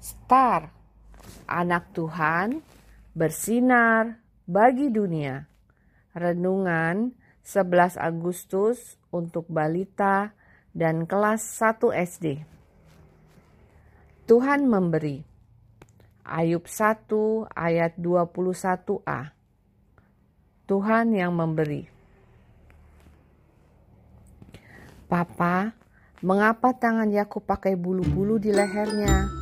Star, anak Tuhan, bersinar bagi dunia. Renungan 11 Agustus untuk balita dan kelas 1 SD. Tuhan memberi. Ayub 1 ayat 21a. Tuhan yang memberi. Papa, mengapa tangan Yakub pakai bulu-bulu di lehernya?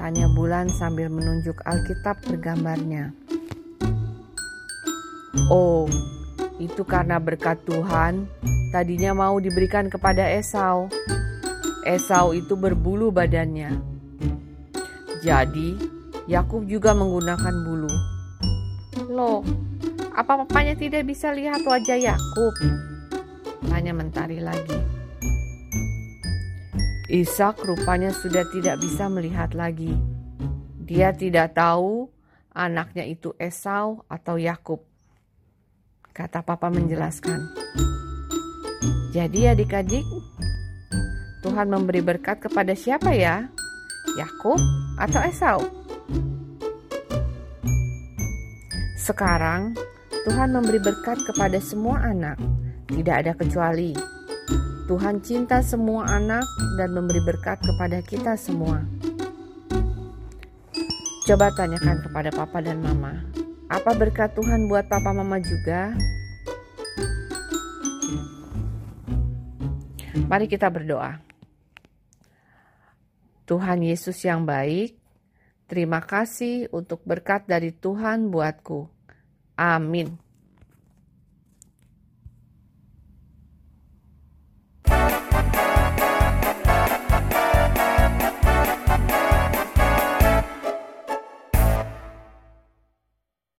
Tanya Bulan sambil menunjuk Alkitab bergambarnya. Oh, itu karena berkat Tuhan tadinya mau diberikan kepada Esau. Esau itu berbulu badannya. Jadi, Yakub juga menggunakan bulu. Loh, apa papanya tidak bisa lihat wajah Yakub? Tanya mentari lagi. Ishak rupanya sudah tidak bisa melihat lagi. Dia tidak tahu anaknya itu Esau atau Yakub. Kata papa menjelaskan. Jadi adik-adik, Tuhan memberi berkat kepada siapa ya? Yakub atau Esau? Sekarang Tuhan memberi berkat kepada semua anak, tidak ada kecuali. Tuhan cinta semua anak dan memberi berkat kepada kita semua. Coba tanyakan kepada papa dan mama, apa berkat Tuhan buat papa mama juga? Mari kita berdoa. Tuhan Yesus yang baik, terima kasih untuk berkat dari Tuhan buatku. Amin.